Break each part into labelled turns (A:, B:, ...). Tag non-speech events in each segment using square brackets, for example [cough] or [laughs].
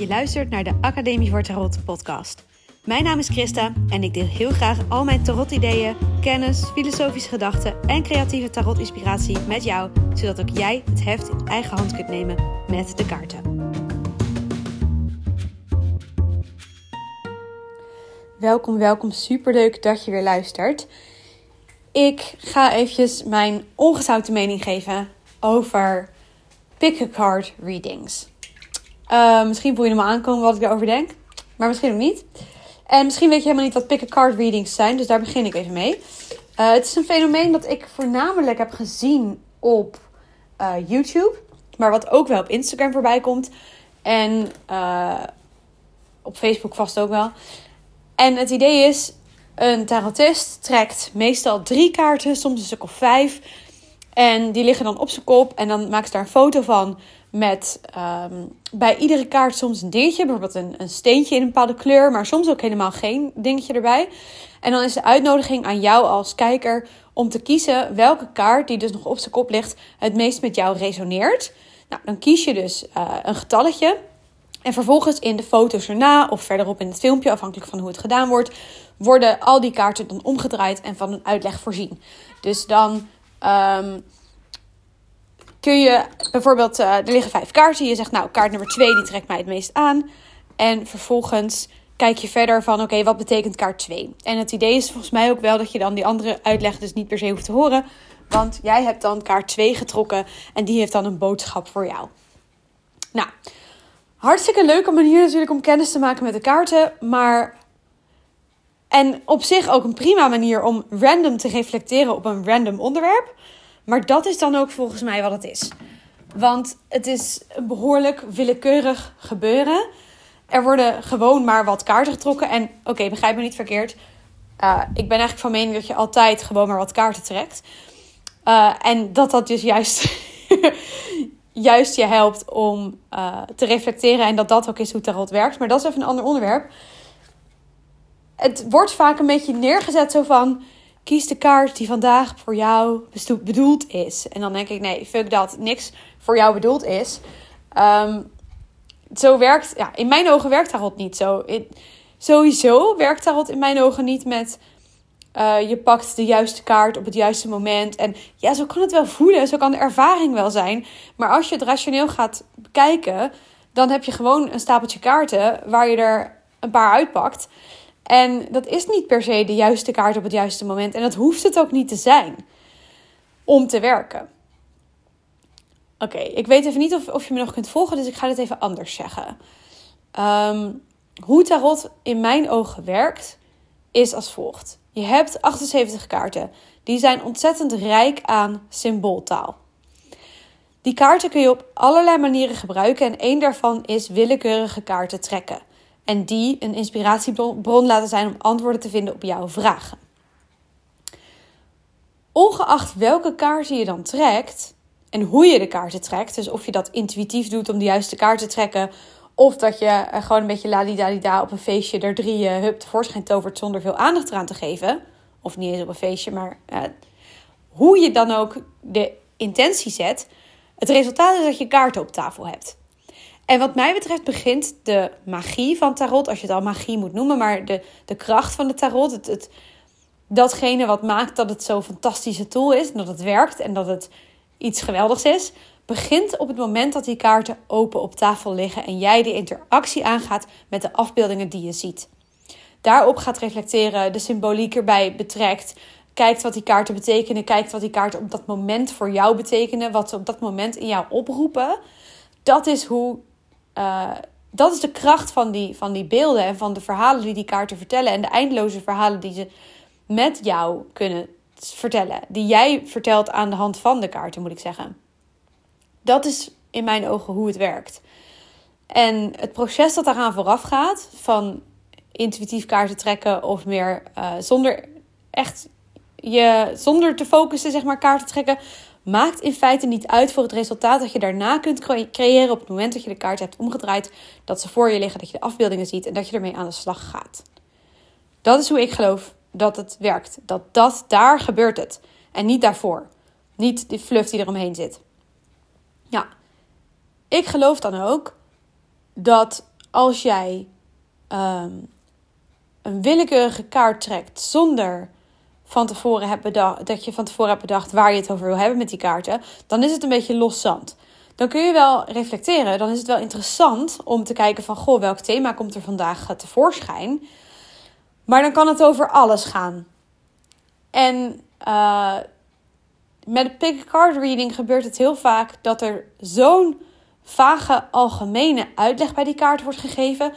A: Je luistert naar de Academie voor Tarot podcast. Mijn naam is Christa en ik deel heel graag al mijn tarot-ideeën, kennis, filosofische gedachten en creatieve tarot-inspiratie met jou, zodat ook jij het heft in eigen hand kunt nemen met de kaarten. Welkom, welkom. Superleuk dat je weer luistert. Ik ga eventjes mijn ongezouten mening geven over pick-a-card readings. Uh, misschien voel je hem aankomen wat ik erover denk, maar misschien ook niet. En misschien weet je helemaal niet wat pick-a-card readings zijn, dus daar begin ik even mee. Uh, het is een fenomeen dat ik voornamelijk heb gezien op uh, YouTube, maar wat ook wel op Instagram voorbij komt. En op Facebook vast ook wel. En het idee is, een tarotist trekt meestal drie kaarten, soms een stuk of vijf. En die liggen dan op zijn kop en dan maakt ze daar een foto van met um, bij iedere kaart soms een dingetje. Bijvoorbeeld een, een steentje in een bepaalde kleur, maar soms ook helemaal geen dingetje erbij. En dan is de uitnodiging aan jou als kijker om te kiezen welke kaart die dus nog op zijn kop ligt het meest met jou resoneert. Nou, dan kies je dus uh, een getalletje. En vervolgens in de foto's erna of verderop in het filmpje, afhankelijk van hoe het gedaan wordt, worden al die kaarten dan omgedraaid en van een uitleg voorzien. Dus dan um, kun je bijvoorbeeld, uh, er liggen vijf kaarten. Je zegt, nou, kaart nummer twee, die trekt mij het meest aan. En vervolgens kijk je verder van, oké, wat betekent kaart 2? En het idee is volgens mij ook wel dat je dan die andere uitleg dus niet per se hoeft te horen. Want jij hebt dan kaart 2 getrokken en die heeft dan een boodschap voor jou. Nou, hartstikke leuke manier natuurlijk om kennis te maken met de kaarten. Maar. En op zich ook een prima manier om random te reflecteren op een random onderwerp. Maar dat is dan ook volgens mij wat het is. Want het is behoorlijk willekeurig gebeuren. Er worden gewoon maar wat kaarten getrokken. En oké, begrijp me niet verkeerd. Uh, ik ben eigenlijk van mening dat je altijd gewoon maar wat kaarten trekt. Uh, en dat dat dus juist, [laughs] juist je helpt om uh, te reflecteren. En dat dat ook is hoe tarot werkt. Maar dat is even een ander onderwerp. Het wordt vaak een beetje neergezet zo van kies de kaart die vandaag voor jou bedoeld is. En dan denk ik, nee, fuck dat, niks voor jou bedoeld is. Um, zo werkt, ja, in mijn ogen werkt tarot niet zo. Sowieso werkt tarot in mijn ogen niet met... Uh, je pakt de juiste kaart op het juiste moment. En ja, zo kan het wel voelen, zo kan de ervaring wel zijn. Maar als je het rationeel gaat bekijken, dan heb je gewoon een stapeltje kaarten waar je er een paar uitpakt. En dat is niet per se de juiste kaart op het juiste moment. En dat hoeft het ook niet te zijn om te werken. Oké, ik weet even niet of, of je me nog kunt volgen, dus ik ga dit even anders zeggen. Um, hoe tarot in mijn ogen werkt, is als volgt. Je hebt 78 kaarten. Die zijn ontzettend rijk aan symbooltaal. Die kaarten kun je op allerlei manieren gebruiken en één daarvan is willekeurige kaarten trekken en die een inspiratiebron laten zijn om antwoorden te vinden op jouw vragen. Ongeacht welke kaarten je dan trekt en hoe je de kaarten trekt, dus of je dat intuïtief doet om de juiste kaart te trekken, of dat je gewoon een beetje ladidadida op een feestje er drie uh, hup tevoorschijn tovert zonder veel aandacht eraan te geven, of niet eens op een feestje, maar uh, hoe je dan ook de intentie zet, het resultaat is dat je kaarten op tafel hebt. En wat mij betreft begint de magie van tarot, als je het al magie moet noemen, maar de, de kracht van de tarot, het, het, datgene wat maakt dat het zo'n fantastische tool is, dat het werkt en dat het iets geweldigs is, begint op het moment dat die kaarten open op tafel liggen en jij de interactie aangaat met de afbeeldingen die je ziet. Daarop gaat reflecteren, de symboliek erbij betrekt, kijkt wat die kaarten betekenen, kijkt wat die kaarten op dat moment voor jou betekenen, wat ze op dat moment in jou oproepen. Dat is hoe uh, dat is de kracht van die, van die beelden en van de verhalen die die kaarten vertellen. En de eindeloze verhalen die ze met jou kunnen vertellen. Die jij vertelt aan de hand van de kaarten, moet ik zeggen. Dat is in mijn ogen hoe het werkt. En het proces dat daaraan vooraf gaat, van intuïtief kaarten trekken of meer uh, zonder echt je zonder te focussen, zeg maar, kaarten trekken, maakt in feite niet uit voor het resultaat dat je daarna kunt creëren op het moment dat je de kaart hebt omgedraaid, dat ze voor je liggen, dat je de afbeeldingen ziet en dat je ermee aan de slag gaat. Dat is hoe ik geloof dat het werkt. Dat dat daar gebeurt het en niet daarvoor. Niet die fluff die eromheen zit. Ja, ik geloof dan ook dat als jij ehm, een willekeurige kaart trekt zonder van tevoren hebt bedacht, dat je van tevoren hebt bedacht waar je het over wil hebben met die kaarten, dan is het een beetje los zand. Dan kun je wel reflecteren. Dan is het wel interessant om te kijken van, goh, welk thema komt er vandaag tevoorschijn? Maar dan kan het over alles gaan. En uh, met de pick card reading gebeurt het heel vaak dat er zo'n vage algemene uitleg bij die kaart wordt gegeven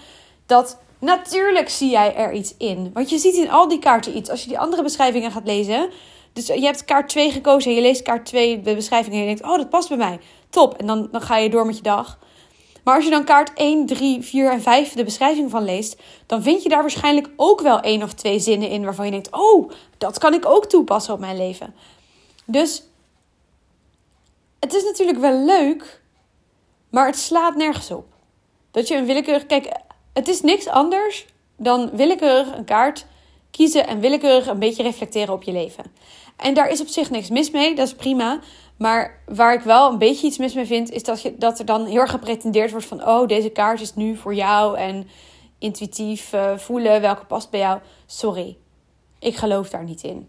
A: dat Natuurlijk zie jij er iets in. Want je ziet in al die kaarten iets. Als je die andere beschrijvingen gaat lezen. Dus je hebt kaart 2 gekozen en je leest kaart 2, de beschrijving. En je denkt, oh, dat past bij mij. Top. En dan, dan ga je door met je dag. Maar als je dan kaart 1, 3, 4 en 5 de beschrijving van leest, dan vind je daar waarschijnlijk ook wel één of twee zinnen in waarvan je denkt: Oh, dat kan ik ook toepassen op mijn leven. Dus het is natuurlijk wel leuk, maar het slaat nergens op. Dat je een willekeurig. Kijk, het is niks anders dan willekeurig een kaart kiezen en willekeurig een beetje reflecteren op je leven. En daar is op zich niks mis mee, dat is prima. Maar waar ik wel een beetje iets mis mee vind, is dat, je, dat er dan heel erg gepretendeerd wordt van: oh, deze kaart is nu voor jou en intuïtief uh, voelen welke past bij jou. Sorry, ik geloof daar niet in.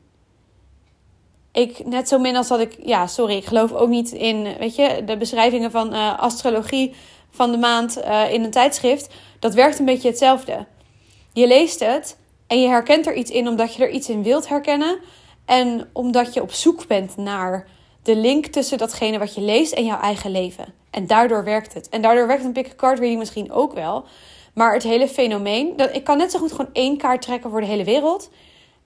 A: Ik, net zo min als dat ik, ja, sorry, ik geloof ook niet in, weet je, de beschrijvingen van uh, astrologie van de maand uh, in een tijdschrift. Dat werkt een beetje hetzelfde. Je leest het en je herkent er iets in omdat je er iets in wilt herkennen. En omdat je op zoek bent naar de link tussen datgene wat je leest en jouw eigen leven. En daardoor werkt het. En daardoor werkt een pick card reading misschien ook wel. Maar het hele fenomeen, dat, ik kan net zo goed gewoon één kaart trekken voor de hele wereld.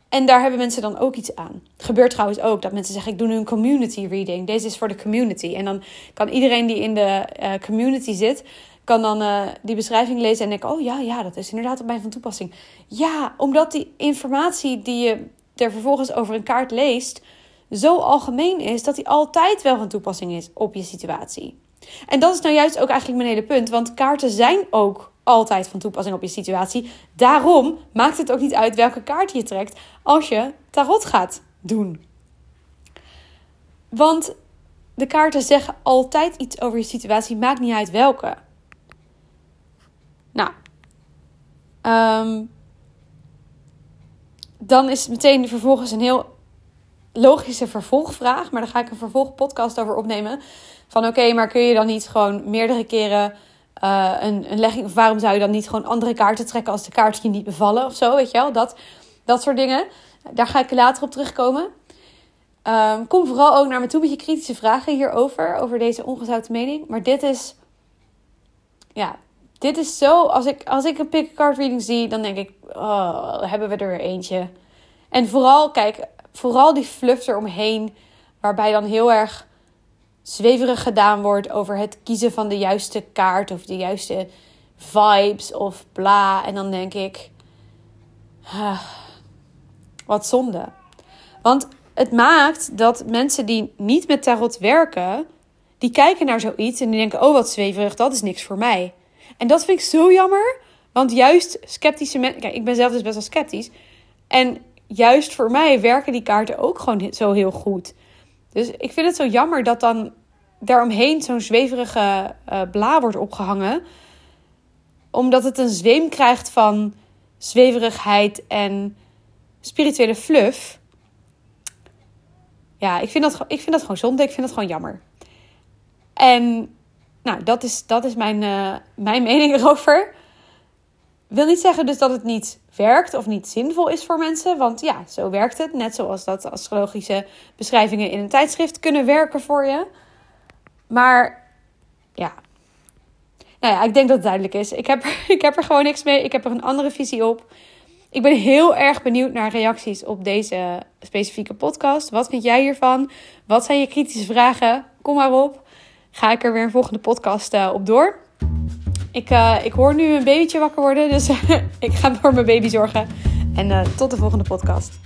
A: En daar hebben mensen dan ook iets aan. Het gebeurt trouwens ook dat mensen zeggen: Ik doe nu een community reading. Deze is voor de community. En dan kan iedereen die in de uh, community zit, kan dan uh, die beschrijving lezen en denken: Oh ja, ja, dat is inderdaad op mij van toepassing. Ja, omdat die informatie die je er vervolgens over een kaart leest, zo algemeen is dat die altijd wel van toepassing is op je situatie. En dat is nou juist ook eigenlijk mijn hele punt. Want kaarten zijn ook altijd van toepassing op je situatie. Daarom maakt het ook niet uit welke kaart je trekt als je tarot gaat doen. Want de kaarten zeggen altijd iets over je situatie, maakt niet uit welke. Nou, ehm, dan is meteen vervolgens een heel logische vervolgvraag, maar daar ga ik een vervolgpodcast over opnemen. Van oké, maar kun je dan niet gewoon meerdere keren uh, een, een legging, of waarom zou je dan niet gewoon andere kaarten trekken als de kaarten je niet bevallen of zo, weet je wel? Dat, dat soort dingen. Daar ga ik later op terugkomen. Um, kom vooral ook naar me toe met je kritische vragen hierover, over deze ongezouten mening. Maar dit is, ja, dit is zo, als ik, als ik een pick card reading zie, dan denk ik, oh, hebben we er weer eentje. En vooral, kijk, vooral die fluff eromheen, waarbij dan heel erg zweverig gedaan wordt over het kiezen van de juiste kaart of de juiste vibes of bla. En dan denk ik, ah, wat zonde. Want het maakt dat mensen die niet met tarot werken, die kijken naar zoiets en die denken, oh wat zweverig, dat is niks voor mij. En dat vind ik zo jammer, want juist sceptische mensen, kijk, ik ben zelf dus best wel sceptisch. En juist voor mij werken die kaarten ook gewoon zo heel goed. Dus ik vind het zo jammer dat dan daaromheen zo'n zweverige uh, bla wordt opgehangen. Omdat het een zweem krijgt van zweverigheid en spirituele fluff. Ja, ik vind dat, ik vind dat gewoon zonde. Ik vind dat gewoon jammer. En nou, dat is, dat is mijn, uh, mijn [laughs] mening erover. Wil niet zeggen dus dat het niet werkt of niet zinvol is voor mensen. Want ja, zo werkt het. Net zoals dat astrologische beschrijvingen in een tijdschrift kunnen werken voor je. Maar ja. Nou ja, ik denk dat het duidelijk is. Ik heb, [laughs] ik heb er gewoon niks mee. Ik heb er een andere visie op. Ik ben heel erg benieuwd naar reacties op deze specifieke podcast. Wat vind jij hiervan? Wat zijn je kritische vragen? Kom maar op. Ga ik er weer een volgende podcast uh, op door. Ik, uh, ik hoor nu een babytje wakker worden, dus [laughs] ik ga voor mijn baby zorgen. En uh, tot de volgende podcast.